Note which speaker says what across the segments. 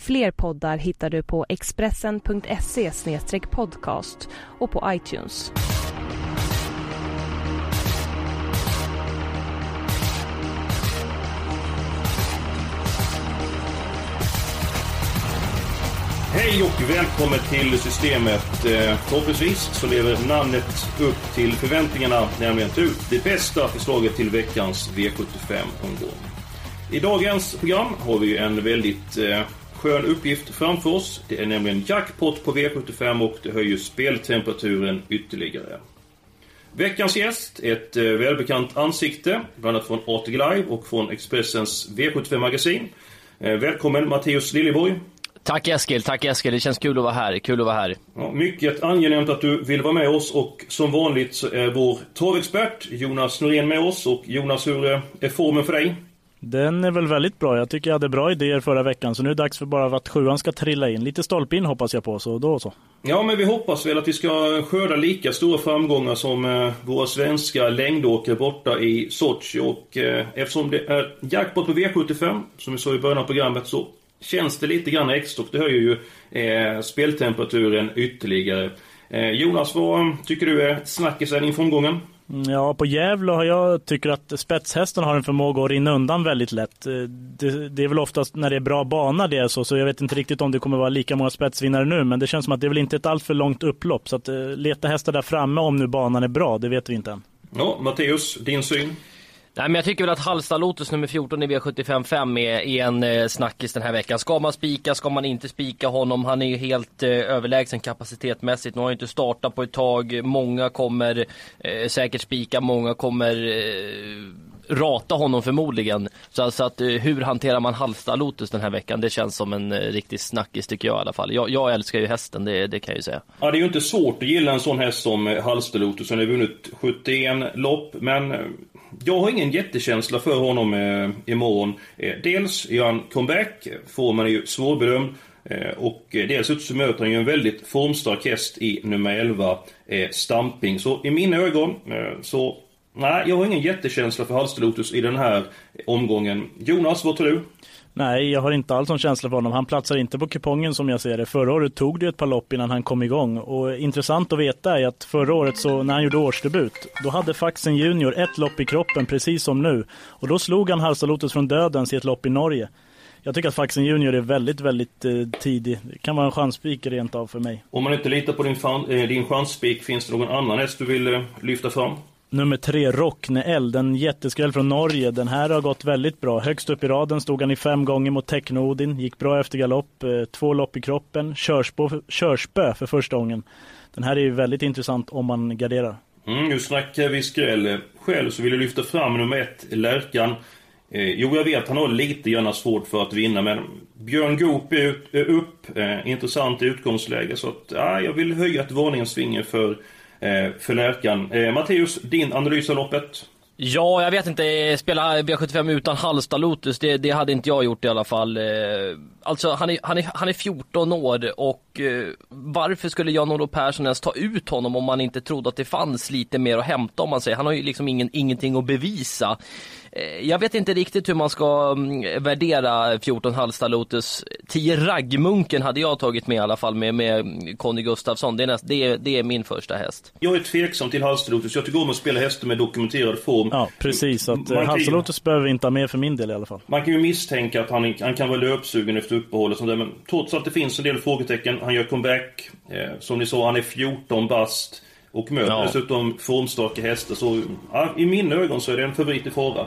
Speaker 1: Fler poddar hittar du på expressen.se podcast och på iTunes.
Speaker 2: Hej och välkommen till Systemet. Eh, förhoppningsvis så lever namnet upp till förväntningarna, nämligen att ut det bästa förslaget till veckans V75-omgång. I dagens program har vi en väldigt eh, skön uppgift framför oss. Det är nämligen jackpot på V75 och det höjer speltemperaturen ytterligare. Veckans gäst, ett eh, välbekant ansikte, bland annat från ATG Live och från Expressens V75-magasin. Eh, välkommen Matteus Liljeborg.
Speaker 3: Tack Eskil, tack Eskil. Det känns kul att vara här. Kul att vara här.
Speaker 2: Ja, mycket angenämt att du vill vara med oss och som vanligt så är vår travexpert Jonas Norén med oss. Och Jonas, hur eh, är formen för dig?
Speaker 4: Den är väl väldigt bra. Jag tycker jag hade bra idéer förra veckan så nu är det dags för bara att sjuan ska trilla in. Lite stolpe in hoppas jag på, så då så.
Speaker 2: Ja, men vi hoppas väl att vi ska skörda lika stora framgångar som eh, våra svenska längdåkare borta i Sochi. Och eh, eftersom det är jackpot på V75, som vi sa i början av programmet, så känns det lite grann extra och det höjer ju eh, speltemperaturen ytterligare. Eh, Jonas, vad tycker du är snackisen inför omgången?
Speaker 4: Ja, på Gävle har jag tycker att spetshästen har en förmåga att rinna undan väldigt lätt. Eh, det, det är väl oftast när det är bra bana det är så, så jag vet inte riktigt om det kommer vara lika många spetsvinnare nu, men det känns som att det är väl inte ett alltför långt upplopp. Så att eh, leta hästar där framme om nu banan är bra, det vet vi inte än.
Speaker 2: Ja, Matteus, din syn?
Speaker 3: Nej, men jag tycker väl att Halmstad Lotus nummer 14 i V75 är, är en eh, snackis den här veckan. Ska man spika, ska man inte spika honom? Han är ju helt eh, överlägsen kapacitetmässigt. Nu har han ju inte startat på ett tag. Många kommer eh, säkert spika, många kommer eh, rata honom förmodligen. Så alltså att, eh, hur hanterar man Halmstad Lotus den här veckan? Det känns som en eh, riktig snackis tycker jag i alla fall. Jag, jag älskar ju hästen, det, det kan jag ju säga.
Speaker 2: Ja, det är ju inte svårt att gilla en sån häst som eh, Halsterlotus. Han har vunnit 71 lopp, men eh, jag har ingen jättekänsla för honom eh, imorgon. Eh, dels gör han comeback, formen är ju svårbedömd. Eh, och eh, dels dessutom så möter han ju en väldigt formstark häst i nummer 11, eh, Stamping. Så i mina ögon eh, så Nej, jag har ingen jättekänsla för Halsterlotus i den här eh, omgången. Jonas, vad tror du?
Speaker 4: Nej, jag har inte alls någon känsla för honom. Han platsar inte på kupongen som jag ser det. Förra året tog det ett par lopp innan han kom igång. Och intressant att veta är att förra året så när han gjorde årsdebut, då hade Faxen Junior ett lopp i kroppen precis som nu. Och då slog han Halsalotus från dödens i ett lopp i Norge. Jag tycker att Faxen Junior är väldigt, väldigt eh, tidig. Det kan vara en chanspik rent av för mig.
Speaker 2: Om man inte litar på din, fan, eh, din chansspik, finns det någon annan häst du vill eh, lyfta fram?
Speaker 4: Nummer tre, Rockne L, den jätteskräll från Norge. Den här har gått väldigt bra. Högst upp i raden stod han i fem gånger mot Technodin. Gick bra efter galopp, eh, två lopp i kroppen. Körspå, körspö för första gången. Den här är ju väldigt intressant om man garderar.
Speaker 2: Mm, nu snackar vi skräll. Själv så vill jag lyfta fram nummer ett, Lärkan. Eh, jo, jag vet han har lite grann svårt för att vinna, men Björn Goop är ut, är upp. Eh, intressant utgångsläge, så att, ja, jag vill höja ett varningens finger för, Eh, för Lärkan. Eh, Matteus, din analys av loppet?
Speaker 3: Ja, jag vet inte. Eh, spela V75 utan Halsta Lotus, det, det hade inte jag gjort i alla fall. Eh, Alltså, han är, han är, han är 14 år och eh, varför skulle Jan-Olof Persson ens ta ut honom om man inte trodde att det fanns lite mer att hämta om man säger. Han har ju liksom ingen, ingenting att bevisa. Eh, jag vet inte riktigt hur man ska mm, värdera 14 Halmstad Lotus. 10 Raggmunken hade jag tagit med i alla fall med, med Conny Gustafsson. Det är, näst, det, är, det är min första häst.
Speaker 2: Jag är tveksam till Halsterlotus. Jag tycker om att spela hästar med dokumenterad form.
Speaker 4: Ja, precis. Att
Speaker 2: Man
Speaker 4: eh,
Speaker 2: kan ju-
Speaker 4: Halsalotus behöver vi inte ha med för min del i alla fall.
Speaker 2: Man kan ju misstänka att han, han kan vara löpsugen efter uppehållet och sånt där, men trots att det finns en del frågetecken. Han gör comeback. Eh, som ni sa, han är 14 bast. Och möter
Speaker 3: Ja.
Speaker 2: dessutom formstarka hästar. Så ja, i mina ögon så är det en favorit i fara.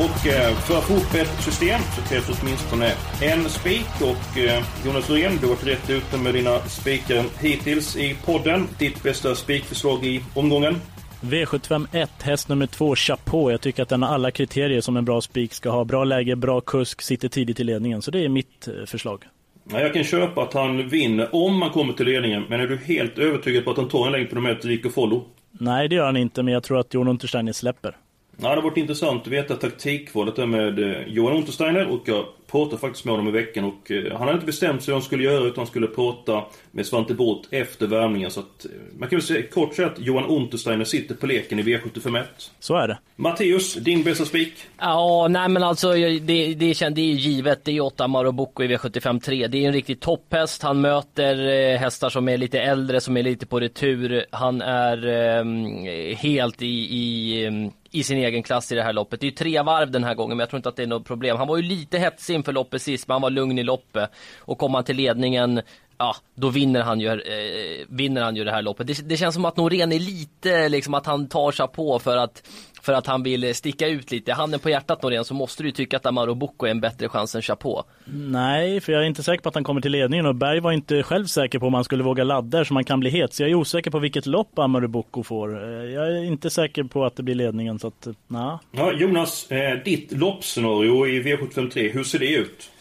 Speaker 2: Och eh, för att få ihop ett system så krävs åtminstone en spik och eh, Jonas Norén, du har varit rätt ute med dina spikar hittills i podden. Ditt bästa spikförslag i omgången?
Speaker 4: V75 1, häst nummer 2, Chapeau. Jag tycker att den har alla kriterier som en bra spik ska ha. Bra läge, bra kusk, sitter tidigt i ledningen. Så det är mitt eh, förslag.
Speaker 2: Ja, jag kan köpa att han vinner om man kommer till ledningen. Men är du helt övertygad på att han tar en längd på de här Rico Follo?
Speaker 4: Nej, det gör han inte, men jag tror att Jon Untersteiner släpper.
Speaker 2: Ja, det har varit intressant att veta taktikvalet där med eh, Johan Untersteiner och jag pratade faktiskt med honom i veckan och eh, han hade inte bestämt sig vad han skulle göra utan han skulle prata med Svante Båth efter värmningen så att eh, man kan väl säga kort säga att Johan Untersteiner sitter på leken i V751.
Speaker 4: Så är det.
Speaker 2: Matteus, din bästa spik?
Speaker 3: Ja, nej men alltså det, det, det är ju givet. Det är 8 Marobocco i V75 3. Det är en riktig topphäst. Han möter eh, hästar som är lite äldre, som är lite på retur. Han är eh, helt i, i i sin egen klass i det här loppet. Det är ju tre varv den här gången men jag tror inte att det är något problem. Han var ju lite hetsig inför loppet sist men han var lugn i loppet. Och kom han till ledningen ja, då vinner han ju, eh, vinner han ju det här loppet. Det, det, känns som att Norén är lite, liksom att han tar sig på för att, för att han vill sticka ut lite. Handen på hjärtat Norén så måste du ju tycka att Amaro Bocco är en bättre chans än Chapeau.
Speaker 4: Nej, för jag är inte säker på att han kommer till ledningen och Berg var inte själv säker på om han skulle våga ladda så man kan bli het. Så jag är osäker på vilket lopp Amaro Bocco får. Eh, jag är inte säker på att det blir ledningen så att, nah.
Speaker 2: Ja, Jonas, eh, ditt loppscenario i V753, hur ser det ut?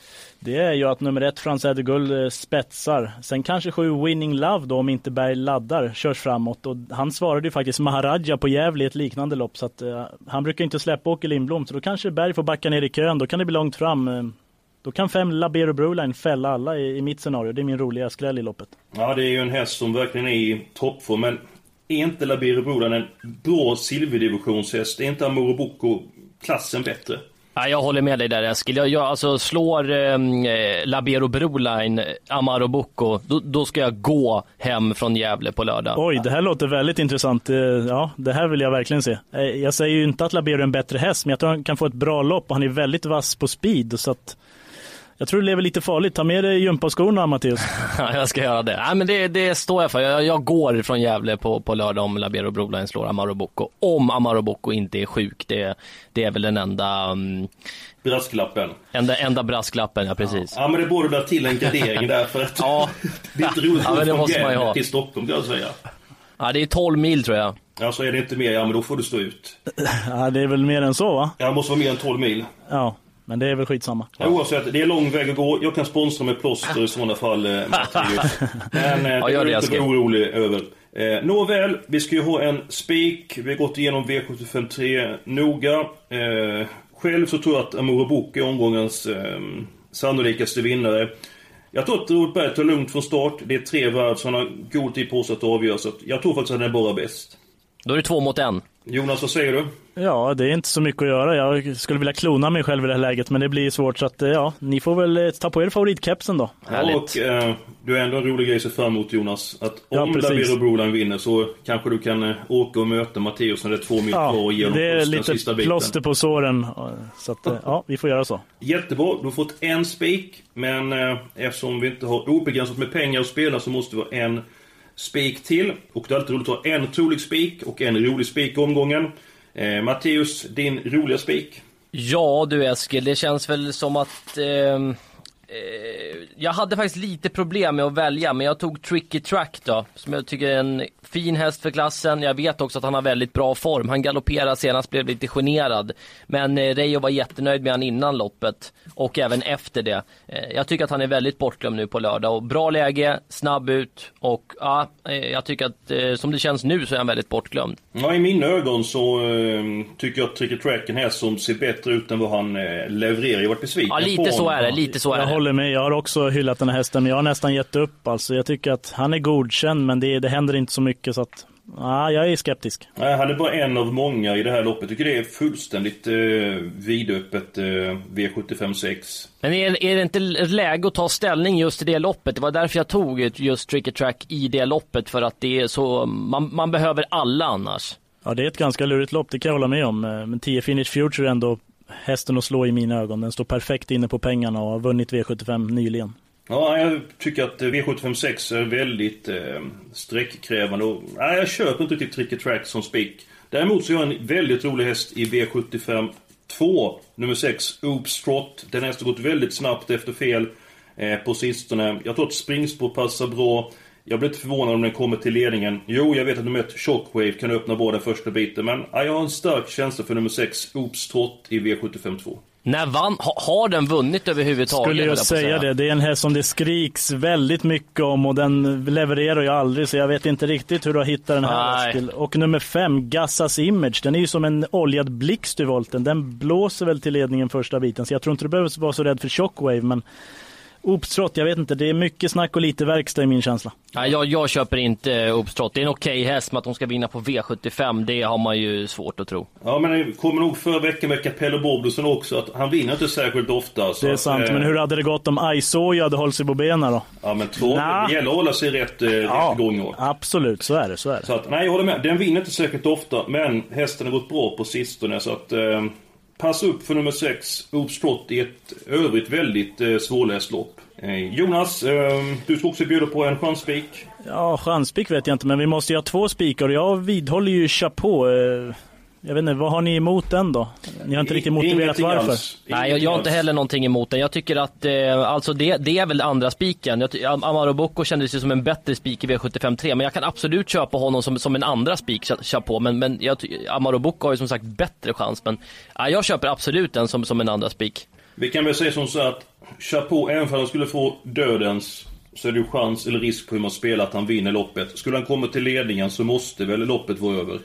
Speaker 4: Det är ju att nummer ett Frans Edeguld eh, spetsar. Sen kanske sju Winning Love då om inte Berg laddar körs framåt. Och han svarade ju faktiskt Maharaja på Gävle i ett liknande lopp. Så att, uh, han brukar inte släppa Åke Lindblom. Så då kanske Berg får backa ner i kön. Då kan det bli långt fram. Eh, då kan fem Labero Broline fälla alla i, i mitt scenario. Det är min roliga skräll i loppet.
Speaker 2: Ja, det är ju en häst som verkligen är i toppform. Men är inte Labero Broline en bra silverdivisionshäst? Är inte Amoro Bocco klassen bättre?
Speaker 3: Ja, jag håller med dig där Eskil. Jag, jag alltså slår ehm, eh, Labero Broline, Amaro Bocco, då, då, ska jag gå hem från Gävle på lördag.
Speaker 4: Oj, det här låter väldigt intressant. Eh, ja, det här vill jag verkligen se. Eh, jag säger ju inte att Labero är en bättre häst, men jag tror han kan få ett bra lopp och han är väldigt vass på speed. Så att jag tror du lever lite farligt. Ta med dig gympaskorna Mattias.
Speaker 3: ja, jag ska göra det. Nej, men det, det står jag för. Jag, jag går från Gävle på, på lördag om Labero Broline slår Amaro Bocco. Om Amaro Bocco inte är sjuk. Det, det är väl den enda... Um,
Speaker 2: brasklappen.
Speaker 3: Enda, enda brasklappen, ja precis.
Speaker 2: Ja, men det borde vara till en gardering där för att
Speaker 3: ja.
Speaker 2: det är inte roligt
Speaker 3: ja, men det måste man ju ha.
Speaker 2: till Stockholm kan jag säga.
Speaker 3: Ja, det är 12 mil tror jag.
Speaker 2: Ja, så är det inte mer, ja men då får du stå ut.
Speaker 4: Ja, det är väl mer än så va?
Speaker 2: Ja, det måste vara mer än 12 mil.
Speaker 4: Ja. Men det är väl skitsamma.
Speaker 2: Ja. Oavsett, det är lång väg att gå. Jag kan sponsra med plåster i sådana fall, eh, Men eh, ja, det är du inte orolig över. Eh, nåväl, vi ska ju ha en spik. Vi har gått igenom V753 noga. Eh, själv så tror jag att Amore Book är omgångens eh, sannolikaste vinnare. Jag tror att Robert Berg tar lugnt från start. Det är tre varv så han har god tid på sig att avgöra. Så jag tror faktiskt att han är bara bäst.
Speaker 3: Då är det två mot en.
Speaker 2: Jonas, vad säger du?
Speaker 4: Ja, det är inte så mycket att göra. Jag skulle vilja klona mig själv i det här läget, men det blir svårt. Så att, ja, ni får väl eh, ta på er favoritkepsen då.
Speaker 2: Härligt. Och eh, du har ändå en rolig grej att se fram emot Jonas. Att om ja, Labero Broline vinner så kanske du kan eh, åka och möta Matteus när det är två mil kvar och ge honom
Speaker 4: det är lite plåster på såren. Så att, eh, ja, vi får göra så.
Speaker 2: Jättebra, du har fått en spik. Men eh, eftersom vi inte har obegränsat med pengar att spela så måste vi ha en spik till. Och det är alltid roligt att ha en trolig spik och en rolig spik i omgången. Eh, Matteus, din roliga spik?
Speaker 3: Ja du Eskil, det känns väl som att eh, Eh, jag hade faktiskt lite problem med att välja, men jag tog Tricky Track då, som jag tycker är en fin häst för klassen. Jag vet också att han har väldigt bra form. Han galopperade senast, blev lite generad. Men eh, Reijo var jättenöjd med han innan loppet och även efter det. Eh, jag tycker att han är väldigt bortglömd nu på lördag och bra läge, snabb ut och ja, jag tycker att som det känns nu så är han väldigt bortglömd.
Speaker 2: Ja, i mina ögon så äh, tycker jag att Tricky Track är en häst som ser bättre ut än vad han äh, levererar. Jag har varit besviken
Speaker 3: Ja, lite så är det. Lite så är det
Speaker 4: håller med. Jag har också hyllat den här hästen, men jag har nästan gett upp. Alltså, jag tycker att han är godkänd, men det, det händer inte så mycket. Så att, ja, jag är skeptisk.
Speaker 2: Nej, han är bara en av många i det här loppet. Jag tycker det är fullständigt eh, vidöppet eh, V75 6.
Speaker 3: Men är, är det inte läge att ta ställning just i det loppet? Det var därför jag tog just Tricky Track i det loppet, för att det är så, man, man behöver alla annars.
Speaker 4: Ja, det är ett ganska lurigt lopp, det kan jag hålla med om. Men 10 Finish Future är ändå hästen att slå i mina ögon. Den står perfekt inne på pengarna och har vunnit V75 nyligen.
Speaker 2: Ja, jag tycker att V75 6 är väldigt eh, sträckkrävande. Och, nej, jag köper inte riktigt Tricky Track som spik. Däremot så är jag en väldigt rolig häst i V75 2, nummer 6, Oops Trot. Den hästen har gått väldigt snabbt efter fel eh, på sistone. Jag tror att springspår passar bra. Jag blir inte förvånad om den kommer till ledningen. Jo, jag vet att nummer 1, Shockwave, kan öppna båda första biten. Men ja, jag har en stark känsla för nummer 6, Oopstrot i V75 2.
Speaker 3: När vann, ha, har den vunnit överhuvudtaget?
Speaker 4: Skulle jag säga det. Det är en häst som det skriks väldigt mycket om och den levererar ju aldrig så jag vet inte riktigt hur du har hittat den här. Eskil. Och nummer fem, Gassas Image, den är ju som en oljad blixt i volten. Den blåser väl till ledningen första biten så jag tror inte du behöver vara så rädd för Shockwave men Oops Trot, jag vet inte, det är mycket snack och lite verkstad i min känsla.
Speaker 3: Nej, jag, jag köper inte Uppstrott. Det är en okej häst, men att de ska vinna på V75, det har man ju svårt att tro.
Speaker 2: Ja, men det kommer nog förra veckan med Capello Boblusson också att han vinner inte särskilt ofta. Så
Speaker 4: Det är
Speaker 2: att,
Speaker 4: sant,
Speaker 2: eh,
Speaker 4: men hur hade det gått om Aisoja hade hållit sig på benen då?
Speaker 2: Ja, men två.
Speaker 4: Nja.
Speaker 2: Det gäller att hålla sig rätt, eh, rätt gångår.
Speaker 4: absolut, så är det. Så är det.
Speaker 2: Så att, nej, jag håller med. Den vinner inte särskilt ofta, men hästen har gått bra på sistone. Så att, eh, passa upp för nummer 6, Oops Trot, i ett övrigt väldigt eh, svårläst lopp. Eh, Jonas, eh, du ska också bjuda på en chansspik?
Speaker 4: Ja, chansspik vet jag inte, men vi måste ju ha två spikar och jag vidhåller ju Chapeau. Eh, jag vet inte, vad har ni emot den då? Ni har inte riktigt motiverat
Speaker 2: Ingenting
Speaker 4: varför.
Speaker 2: alls.
Speaker 3: Nej, jag, jag har inte heller någonting emot den. Jag tycker att, eh, alltså det, det är väl andra spiken. Amaro Bocco kändes ju som en bättre spik i V75 3, men jag kan absolut köpa honom som, som en andra spik, kö- kör på. Men, men jag, Amaro Bocco har ju som sagt bättre chans, men ja, jag köper absolut den som, som en andra spik.
Speaker 2: Vi kan väl säga som så att Chapeau, även för att han skulle få dödens så är det ju chans eller risk på hur man spelar att han vinner loppet. Skulle han komma till ledningen så måste väl loppet vara över.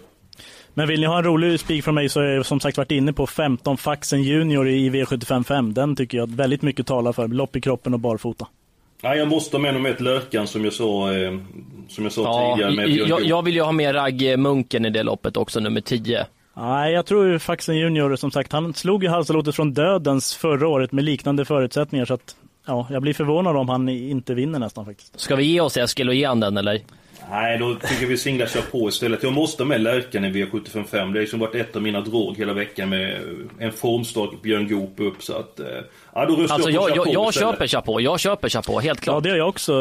Speaker 4: Men vill ni ha en rolig spik från mig så har jag som sagt varit inne på 15 Faxen Junior i V755. Den tycker jag att väldigt mycket talar för. Lopp i kroppen och barfota.
Speaker 2: Nej, jag måste ha med nummer ett Lörkan som jag sa, eh, som jag sa
Speaker 3: Ja,
Speaker 2: tidigare med Björn
Speaker 3: jag, jag vill ju ha med Ragge Munken i det loppet också, nummer 10.
Speaker 4: Nej, jag tror ju Faxen Junior, som sagt, han slog ju Halsalotet från dödens förra året med liknande förutsättningar. Så att, ja, jag blir förvånad om han inte vinner nästan faktiskt.
Speaker 3: Ska vi ge oss Eskil och ge han den eller?
Speaker 2: Nej, då tycker vi singlar Chapeau istället. Jag måste med Lärkan i V755. Det har liksom varit ett av mina drag hela veckan med en formstark Björn Goop upp. Så att, eh, ja, då röstar
Speaker 3: Alltså
Speaker 2: jag på
Speaker 3: jag, jag, jag köper Chapeau, jag köper Chapeau, helt
Speaker 4: Ja,
Speaker 3: klart.
Speaker 4: det gör jag också.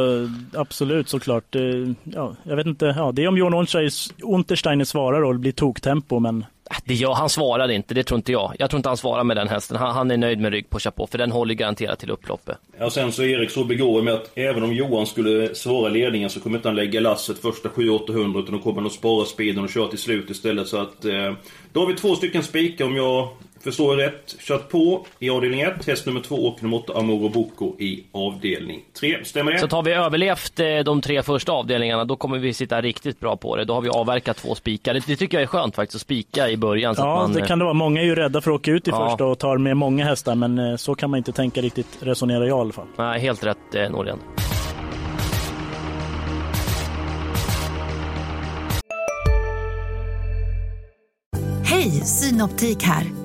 Speaker 4: Absolut, såklart. Eh, Ja, jag vet inte. Ja, det är om Johan Untersteiner svarar och det blir toktempo, men
Speaker 3: Det gör, han svarar inte, det tror inte jag. Jag tror inte han svarar med den hästen. Han, han är nöjd med rygg på Chapeau, för den håller garanterat till upploppet.
Speaker 2: Ja, sen så är Erik så begåvad med att även om Johan skulle svara ledningen så kommer inte han lägga lasset första 7-800 utan då kommer han att spara speeden och köra till slut istället. Så att eh, då har vi två stycken spikar om jag förstår rätt. Kört på i avdelning 1, häst nummer 2 och nummer 8 Amoro Bocco i avdelning 3. Stämmer det?
Speaker 3: Så tar vi överlevt eh, de tre första avdelningarna, då kommer vi sitta riktigt bra på det. Då har vi avverkat två spikar. Det, tycker jag är skönt faktiskt, att spika i början. Så
Speaker 4: ja,
Speaker 3: att man,
Speaker 4: det
Speaker 3: eh,
Speaker 4: kan det vara. Många är ju rädda för att åka ut i
Speaker 3: Ja.
Speaker 4: första och tar med många hästar, men eh, så kan man inte tänka riktigt, resonerar jag i alla fall.
Speaker 3: Nej, helt rätt eh, Norén.
Speaker 5: Hej, Synoptik här.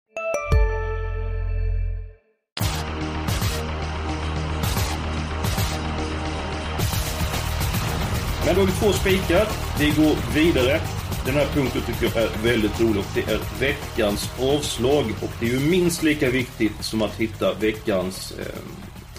Speaker 2: Men då har vi två spikar. Vi går vidare. Den här punkten tycker jag är väldigt rolig och det är veckans avslag. Och det är ju minst lika viktigt som att hitta veckans eh,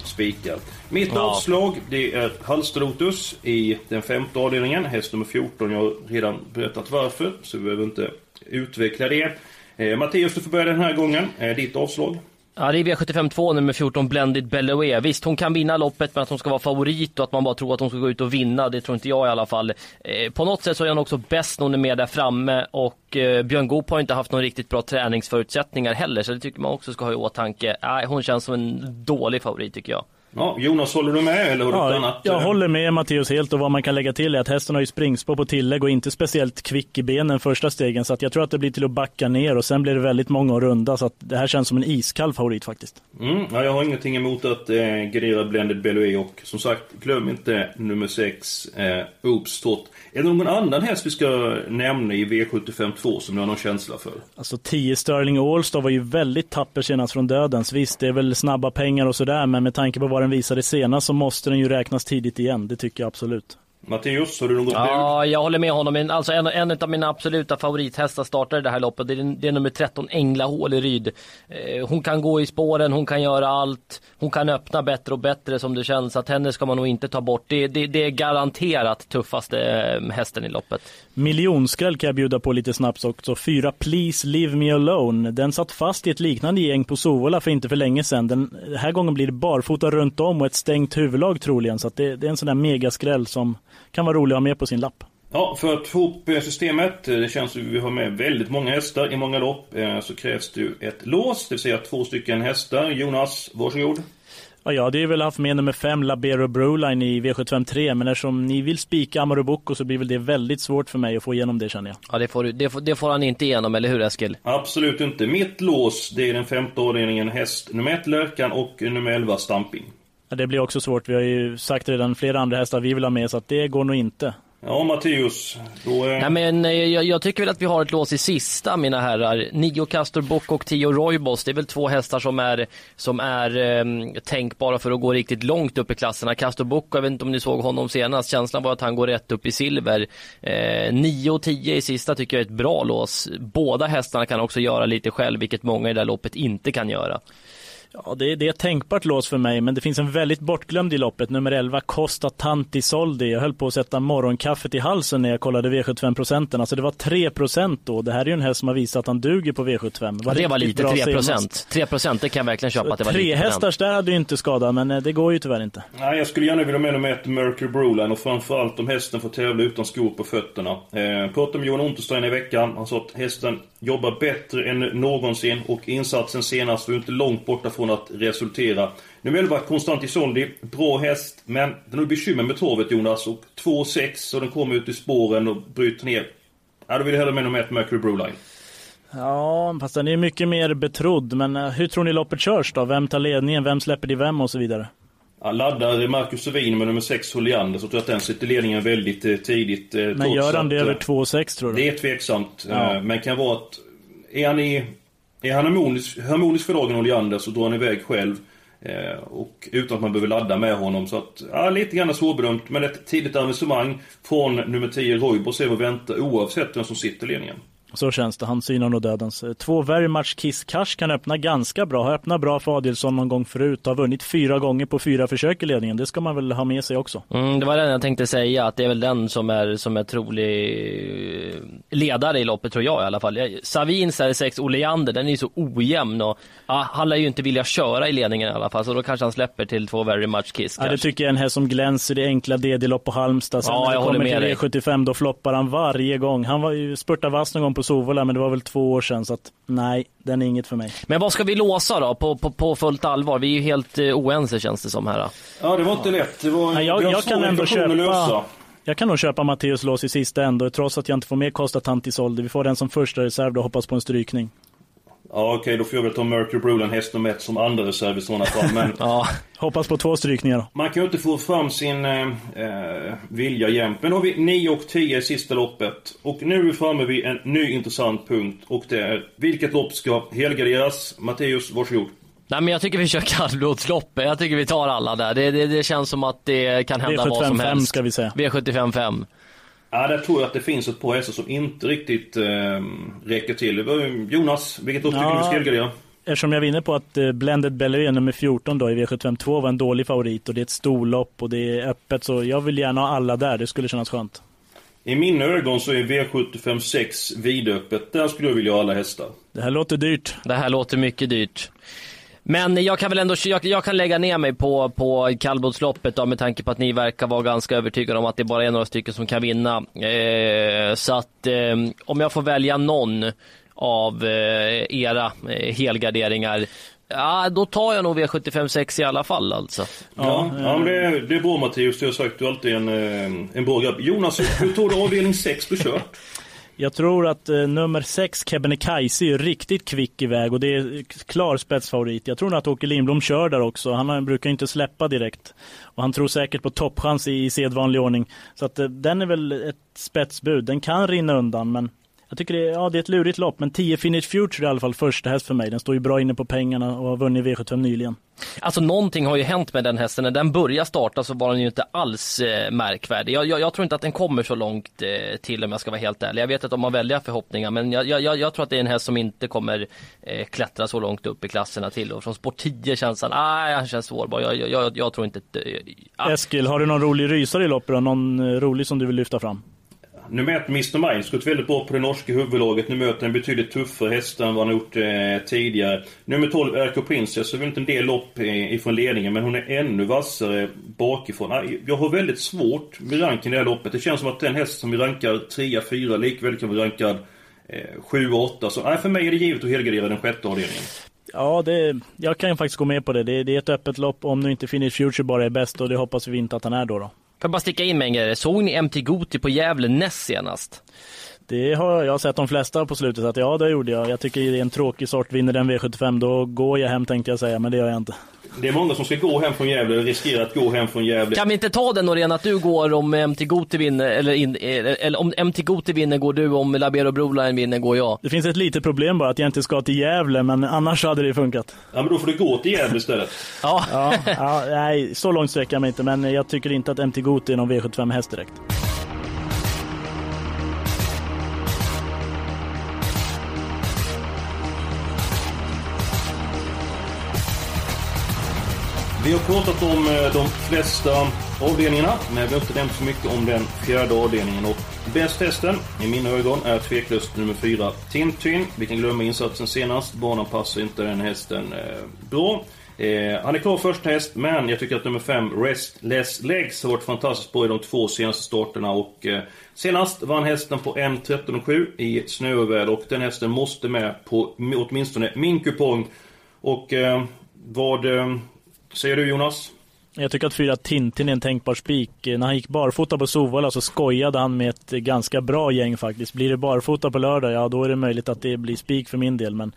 Speaker 2: spikar. Mitt
Speaker 3: Ja.
Speaker 2: avslag det är Halsterlotus i den femte avdelningen. Häst nummer 14. Jag har redan berättat varför så vi behöver inte utveckla det. Eh, Mattias, du får börja den här gången. Eh, ditt avslag.
Speaker 3: Ja, det är V75 2 nummer 14, Blended Bellowe. Visst, hon kan vinna loppet, men att hon ska vara favorit och att man bara tror att hon ska gå ut och vinna, det tror inte jag i alla fall. Eh, på något sätt så är hon också bäst när hon är med där framme och eh, Björn Goop har inte haft någon riktigt bra träningsförutsättningar heller, så det tycker man också ska ha i åtanke. Nej, hon känns som en dålig favorit tycker jag.
Speaker 2: Ja, Jonas, håller du med eller har du
Speaker 4: Ja,
Speaker 2: annat?
Speaker 4: jag
Speaker 2: eh,
Speaker 4: håller med Matteus helt och vad man kan lägga till är att hästen har ju springspår på tillägg och inte speciellt kvick i benen första stegen så att jag tror att det blir till att backa ner och sen blir det väldigt många att runda så att det här känns som en iskall favorit faktiskt.
Speaker 2: Mm, ja, jag har ingenting emot att eh, gardera Blended Bellowe och som sagt, glöm inte nummer 6, eh, Oops Trot. Är det någon annan häst vi ska nämna i V75 2 som ni har någon känsla för?
Speaker 4: Alltså 10 Sterling Allstar var ju väldigt tapper senast från dödens. Visst, det är väl snabba pengar och sådär men med tanke på vad den visade senast så måste den ju räknas tidigt igen. Det tycker jag absolut.
Speaker 2: Matteus, har du något bud?
Speaker 3: Ja, jag håller med honom. Alltså en, en av mina absoluta favorithästar startar det här loppet. Det är, det är nummer 13, Engla Håleryd. Eh, hon kan gå i spåren, hon kan göra allt. Hon kan öppna bättre och bättre som det känns. Att henne ska man nog inte ta bort. Det, det, det är garanterat tuffaste eh, hästen i loppet.
Speaker 4: Miljonskräll kan jag bjuda på lite snabbt också. Fyra Please Leave Me Alone. Den satt fast i ett liknande gäng på Sovola för inte för länge sedan. Den här gången blir det barfota runt om och ett stängt huvudlag troligen. Så det, det är en sån där megaskräll som kan vara rolig att ha med på sin lapp.
Speaker 2: Ja, för att få ihop eh, systemet, eh, det känns som vi har med väldigt många hästar i många lopp, eh, så krävs det ju ett lås, det vill säga två stycken hästar. Jonas, varsågod.
Speaker 4: Ja, jag hade väl haft med nummer 5 Labero Broline i V753 men eftersom ni vill spika Amarobucco så blir väl det väldigt svårt för mig att få igenom det känner jag.
Speaker 3: Ja, det får, det får, det får han inte igenom, eller hur Eskil?
Speaker 2: Absolut inte. Mitt lås, det är den femte avdelningen häst nummer 1 Lärkan och nummer 11 Stamping.
Speaker 4: Ja, det blir också svårt. Vi har ju sagt redan flera andra hästar vi vill ha med så att det går nog inte.
Speaker 2: Ja, Matteus. Då är...
Speaker 3: Nej, men eh, jag, jag, tycker väl att vi har ett lås i sista, mina herrar. Nio Castor Bock och tio Roybos. Det är väl två hästar som är, som är eh, tänkbara för att gå riktigt långt upp i klasserna. Castor Bock, jag vet inte om ni såg honom senast. Känslan var att han går rätt upp i silver. Eh, nio och tio i sista tycker jag är ett bra lås. Båda hästarna kan också göra lite själv, vilket många i det här loppet inte kan göra.
Speaker 4: Ja, det är, det är ett tänkbart lås för mig, men det finns en väldigt bortglömd i loppet. Nummer 11, Costa Tanti Soldi. Jag höll på att sätta morgonkaffet i halsen när jag kollade V75-procenten. Alltså det var 3% då. Det här är ju en häst som har visat att han duger på V75.
Speaker 3: Var ja, det var lite, 3 procent. 3 procent, det kan jag verkligen köpa att det var
Speaker 4: Tre
Speaker 3: lite.
Speaker 4: hästars där hade ju inte skadat, men eh, det går ju tyvärr inte.
Speaker 2: Nej, jag skulle gärna vilja med nummer ett Mercury Broline och framförallt om hästen får tävla utan skor på fötterna. Eh, pratade med Johan Unterstein i veckan. Han sa att hästen jobbar bättre än någonsin och insatsen senast var inte långt borta från att resultera. Nu är det bara 11 Konstantisoldi, bra häst, men den har bekymmer med torvet Jonas och 2-6 och den kommer ut i spåren och bryter ner. Ja, då vill jag hellre med nummer 1 Mercury Broline.
Speaker 4: Ja, fast den är mycket mer betrodd. Men eh, hur tror ni loppet körs då? Vem tar ledningen? Vem släpper till vem och så vidare?
Speaker 2: Ja, laddar Marcus Sevin med nummer 6 Holiander så tror jag att den sitter i ledningen väldigt eh, tidigt. Eh,
Speaker 4: men gör han det över 2,6 tror du?
Speaker 2: Det är tveksamt.
Speaker 4: Ja.
Speaker 2: Eh, men kan vara att... Är han, i, är han harmonisk, harmonisk för dagen Holiander så drar han iväg själv. Eh, och utan att man behöver ladda med honom. Så att, ja, lite grann svårbedömt. Men ett tidigt avancemang från nummer 10 Roybos är vad vänta oavsett vem som sitter i ledningen.
Speaker 4: Så känns det. Han synar nog dödens. Två very much kiss cash kan öppna ganska bra. Har öppnat bra för Adielsson någon gång förut. Har vunnit fyra gånger på fyra försök i ledningen. Det ska man väl ha med sig också.
Speaker 3: Mm, det var den jag tänkte säga. Att det är väl den som är, som är trolig ledare i loppet tror jag i alla fall. Savins är sex Oleander. Den är ju så ojämn och ja, han lär ju inte vilja köra i ledningen i alla fall. Så då kanske han släpper till två very much kiss.
Speaker 4: Ja, det tycker jag är en häst som glänser i enkla DD-lopp på Halmstad. Sen
Speaker 3: Ja,
Speaker 4: när det kommer
Speaker 3: med
Speaker 4: till E75 då floppar han varje gång. Han var ju spurtade vass någon gång på Sovola men det var väl två år sedan så att nej, den är inget för mig.
Speaker 3: Men vad ska vi låsa då på, på, på fullt allvar? Vi är ju helt eh, oense känns det som här.
Speaker 2: Ja, det var inte lätt. Det var,
Speaker 4: Nej, jag,
Speaker 2: det var
Speaker 4: jag kan ändå
Speaker 2: lösa.
Speaker 4: köpa jag kan nog köpa Matteus lås i sista ändå, trots att jag inte får med Costa Tantisoldi. Vi får den som första reserv och hoppas på en strykning.
Speaker 2: Ja, okej, då får jag väl ta Mercury Broline häst nummer 1 som andra reserv i sådana fall. Men
Speaker 3: ja.
Speaker 4: Hoppas på två strykningar då.
Speaker 2: man kan ju inte få fram sin eh, eh, vilja jämt. Men då har vi 9 och 10 i sista loppet. Och nu är vi framme vid en ny intressant punkt. Och det är vilket lopp ska helgarderas? Matteus, varsågod.
Speaker 3: Nej men jag tycker vi kör kallblodsloppet. Jag tycker vi tar alla där. Det, det, det känns som att det kan hända vad som
Speaker 4: V75
Speaker 3: helst.
Speaker 4: ska vi säga.
Speaker 3: V75 5.
Speaker 2: Ja, där tror jag att det finns ett par hästar som inte riktigt eh, räcker till. Var Jonas, vilket lopp tycker
Speaker 4: Ja.
Speaker 2: du ska helgardera?
Speaker 4: Eftersom jag vinner på att eh, Blended Bellery nummer 14 då i V75 2 var en dålig favorit och det är ett storlopp och det är öppet så jag vill gärna ha alla där. Det skulle kännas skönt.
Speaker 2: I mina ögon så är V75 6 vidöppet. Där skulle jag vilja ha alla hästar.
Speaker 4: Det här låter dyrt.
Speaker 3: Det här låter mycket dyrt. Men jag kan väl ändå, jag, jag kan lägga ner mig på, på kallblodsloppet då med tanke på att ni verkar vara ganska övertygade om att det bara är några stycken som kan vinna. Eh, så att eh, om jag får välja någon av eh, era eh, helgarderingar, ja då tar jag nog V75 6 i alla fall alltså.
Speaker 2: Ja, ja men det, är, det är bra Mattias. Du har sagt du är alltid en, eh, en bra grabb. Jonas, hur tror du avdelning 6 blir kört?
Speaker 4: Jag tror att eh, nummer 6, Kebnekaise, är riktigt kvick iväg och det är klar spetsfavorit. Jag tror nog att Åke Lindblom kör där också. Han har- brukar inte släppa direkt. Och han tror säkert på toppchans i, i sedvanlig ordning. Så att eh, den är väl ett spetsbud. Den kan rinna undan men jag tycker det är, ja, det är ett lurigt lopp, men 10 Finish Future är i alla fall första häst för mig. Den står ju bra inne på pengarna och har vunnit V75 nyligen.
Speaker 3: Alltså någonting har ju hänt med den hästen. När den började starta så var den ju inte alls eh, märkvärdig. Jag, jag, jag, tror inte att den kommer så långt eh, till om jag ska vara helt ärlig. Jag vet att de har väldiga förhoppningar men jag, jag, tror att det är en häst som inte kommer eh, klättra så långt upp i klasserna till. Och från sport 10 känns han, nej han känns svårbar. Jag, tror inte...
Speaker 4: Eh, Eskil, har du någon rolig rysare i loppet Någon eh, rolig som du vill lyfta fram?
Speaker 2: Nu ett, Mr Minds, gått väldigt bra på det norska huvudlaget. Nu möter en betydligt tuffare häst än vad han gjort eh, tidigare. Nummer 12, RK Princess, har vunnit en del lopp eh, ifrån ledningen, men hon är ännu vassare bakifrån. Ah, jag har väldigt svårt med ranken i det här loppet. Det känns som att den häst som vi rankar 3, 4, likväl kan vara rankad eh, 7, 8. Så nej, för mig är det givet att helgardera den sjätte avdelningen.
Speaker 4: Ja, det, jag kan faktiskt gå med på det. det. Det är ett öppet lopp om nu inte Finish Future bara är bäst och det hoppas vi inte att han är då. då.
Speaker 3: Får jag bara sticka in med en grej. Såg ni MT Goti på Gävle näst senast?
Speaker 4: Det har jag sett de flesta på slutet, att ja det gjorde jag. Jag tycker det är en tråkig sort, vinner den V75 då går jag hem tänkte jag säga, men det gör jag inte.
Speaker 2: Det är många som ska gå hem från Gävle, riskerar att gå hem från Gävle.
Speaker 3: Kan vi inte ta den Norén, att du går om MT Goti vinner, eller, in, eller om MT Goti vinner går du, om Labero Broline vinner går jag?
Speaker 4: Det finns ett litet problem bara, att jag inte ska till Gävle, men annars hade det funkat.
Speaker 2: Ja men då får du gå till Gävle istället.
Speaker 3: ja.
Speaker 4: ja, ja. Nej, så långt sträcker jag mig inte, men jag tycker inte att MT Goti är någon V75 häst direkt.
Speaker 2: Vi har pratat om eh, de flesta avdelningarna, men vi har inte nämnt så mycket om den fjärde avdelningen. Och bäst hästen, i mina ögon, är tveklöst nummer fyra, Tintin. Vi kan glömma insatsen senast. Banan passar inte den hästen eh, bra. Eh, han är klar första häst, men jag tycker att nummer 5, Restless Legs, har varit fantastiskt bra i de två senaste starterna. Och, eh, senast vann hästen på 1.13,7 i snöoväder och den hästen måste med på åtminstone min kupong. Och eh, vad eh, säger du Jonas?
Speaker 4: Jag tycker att fyra Tintin är en tänkbar spik. När han gick barfota på Sovalla så skojade han med ett ganska bra gäng faktiskt. Blir det barfota på lördag, ja då är det möjligt att det blir spik för min del. Men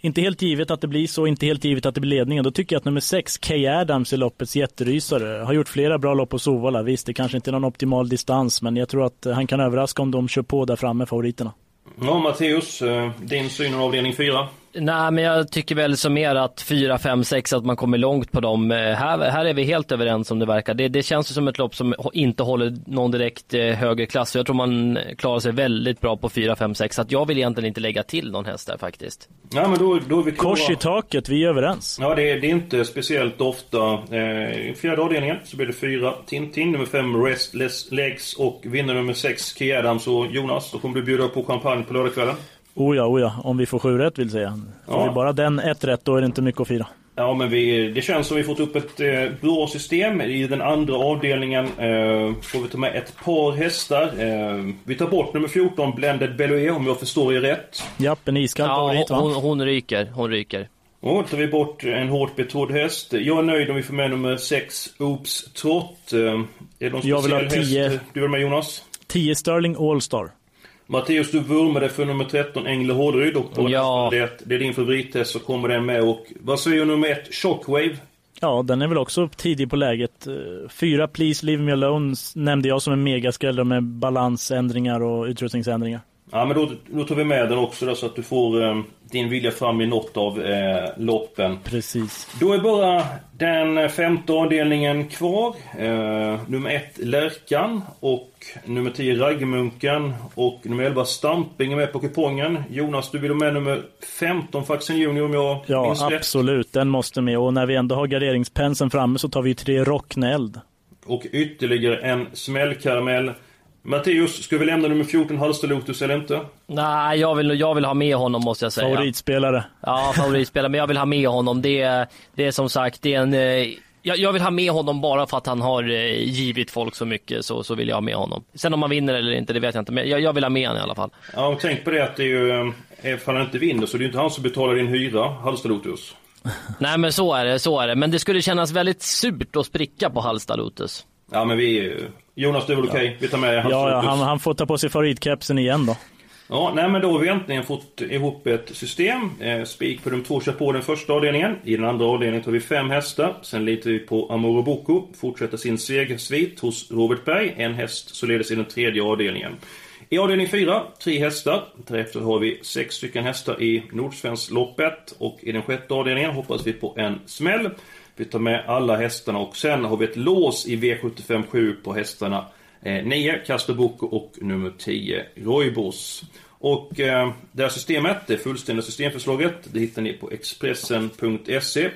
Speaker 4: inte helt givet att det blir så, inte helt givet att det blir ledningen. Då tycker jag att nummer sex, Kay Adams, är loppets jätterysare. Har gjort flera bra lopp på Sovalla. Visst, det kanske inte är någon optimal distans, men jag tror att han kan överraska om de kör på där framme, favoriterna.
Speaker 2: Ja, Matteus, eh, din syn på avdelning 4?
Speaker 3: Nej, men jag tycker väl som er att 4, 5, 6 att man kommer långt på dem. Eh, här, här är vi helt överens som det verkar. Det, det känns som ett lopp som inte håller någon direkt eh, högre klass. Jag tror man klarar sig väldigt bra på 4, 5, 6. Så att jag vill egentligen inte lägga till någon häst där faktiskt.
Speaker 2: Ja, men då, då är vi
Speaker 4: klara. Kors i taket, vi är överens.
Speaker 2: Ja, det är, det är inte speciellt ofta. Eh, fjärde avdelningen så blir det 4 Tintin, nummer 5 Restless Legs och vinner nummer 6 Key Adams och Jonas. Då kommer du bjuda på champagne på lördagskvällen.
Speaker 4: Oh ja, oh ja, om vi får sju rätt vill säga. Får ja. vi bara den ett rätt då är det inte mycket att fira.
Speaker 2: Ja men vi, det känns som vi fått upp ett eh, bra system. I den andra avdelningen eh, får vi ta med ett par hästar. Eh, vi tar bort nummer 14, Blended Beloé om jag förstår er rätt.
Speaker 4: Japp, en iskall
Speaker 3: ja, favorit va? Hon, hon ryker, hon ryker.
Speaker 2: Och då tar vi bort en hårt betrodd häst. Jag är nöjd om vi får med nummer 6, Oops Trott. Eh, är det någon
Speaker 4: jag vill ha 10.
Speaker 2: Du vill med Jonas?
Speaker 4: 10 Sterling Allstar.
Speaker 2: Matteus, du vurmade för nummer 13, Engle Hårderyd. Och på
Speaker 3: ja.
Speaker 2: det, det är din favorithäst så kommer den med. Och vad säger nummer 1, Shockwave?
Speaker 4: Ja, den är väl också tidig på läget. Fyra Please Leave Me Alone nämnde jag som en megaskräll med balansändringar och utrustningsändringar.
Speaker 2: Ja, men då, då tar vi med den också då, så att du får um, din vilja fram i något av eh, loppen.
Speaker 4: Precis.
Speaker 2: Då är bara den femte avdelningen kvar. Eh, nummer ett Lärkan och nummer 10 Raggmunken och nummer 11 Stamping är med på kupongen. Jonas, du vill ha med nummer 15 Faxen Junior om jag
Speaker 4: Ja, minns absolut. Rätt. Den måste med. Och när vi ändå har garderingspenseln framme så tar vi tre Rockneld.
Speaker 2: Och ytterligare en smällkaramell. Matteus, ska vi lämna nummer 14 Halster Lotus eller inte?
Speaker 3: Nej, jag vill, jag vill ha med honom måste jag säga.
Speaker 4: Favoritspelare.
Speaker 3: Ja, favoritspelare, men jag vill ha med honom. Det, det är som sagt, det är en... Eh, jag, jag, vill ha med honom bara för att han har eh, givit folk så mycket, så, så vill jag ha med honom. Sen om han vinner eller inte, det vet jag inte, men jag, jag vill ha med honom i alla fall.
Speaker 2: Ja, och tänk på det att det är ju, eh, ifall han inte vinner så det är ju inte han som betalar din hyra, Halster Lotus.
Speaker 3: Nej men så är det, så är det. Men det skulle kännas väldigt surt att spricka på Halsta Lotus.
Speaker 2: Ja men vi... Jonas, det är väl okej? Okay? Vi tar med
Speaker 4: hans Ja, ja han, han, får ta på sig favoritkepsen igen då.
Speaker 2: Ja, nej men då har vi äntligen fått ihop ett system. Eh, spik på de två kör på den första avdelningen. I den andra avdelningen tar vi fem hästar. Sen litar vi på Amoro Boko. Fortsätter sin segersvit hos Robert Berg. En häst således i den tredje avdelningen. I avdelning 4, tre hästar. Därefter har vi sex stycken hästar i Nordsvenskloppet. Och i den sjätte avdelningen hoppas vi på en smäll. Vi tar med alla hästarna och sen har vi ett lås i V75 7 på hästarna eh, 9, Castor och nummer 10, Roybos. Och eh, det här systemet, det fullständiga systemförslaget, det hittar ni på Expressen.se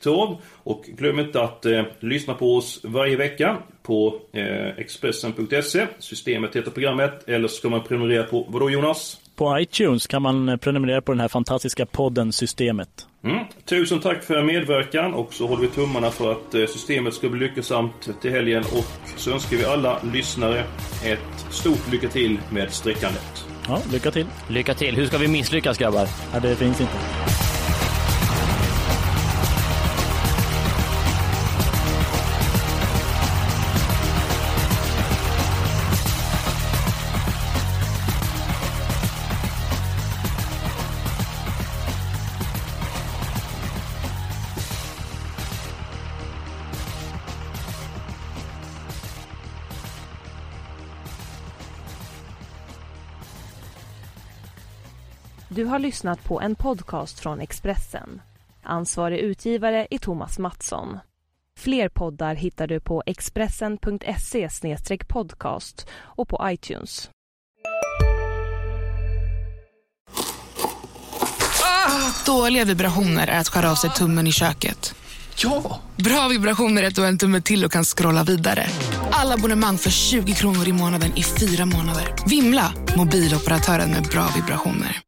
Speaker 2: torv. Och glöm inte att eh, lyssna på oss varje vecka på eh, Expressen.se. Systemet heter programmet, eller så ska man prenumerera på, vadå Jonas?
Speaker 4: På iTunes kan man prenumerera på den här fantastiska podden Systemet.
Speaker 2: Mm. Tusen tack för medverkan och så håller vi tummarna för att eh, systemet ska bli lyckosamt till helgen och så önskar vi alla lyssnare ett stort lycka till med sträckandet.
Speaker 4: Ja, lycka till.
Speaker 3: Lycka till. Hur ska vi misslyckas grabbar?
Speaker 4: Ja, det finns inte.
Speaker 1: Du har lyssnat på en podcast från Expressen. Ansvarig utgivare är Thomas Mattsson. Fler poddar hittar du på expressen.se podcast och på iTunes.
Speaker 6: Ah, dåliga vibrationer är att skära av sig tummen i köket.
Speaker 7: Ja!
Speaker 6: Bra vibrationer är att du har en tumme till och kan scrolla vidare. Alla abonnemang för 20 kronor i månaden i fyra månader. Vimla! Mobiloperatören med bra vibrationer.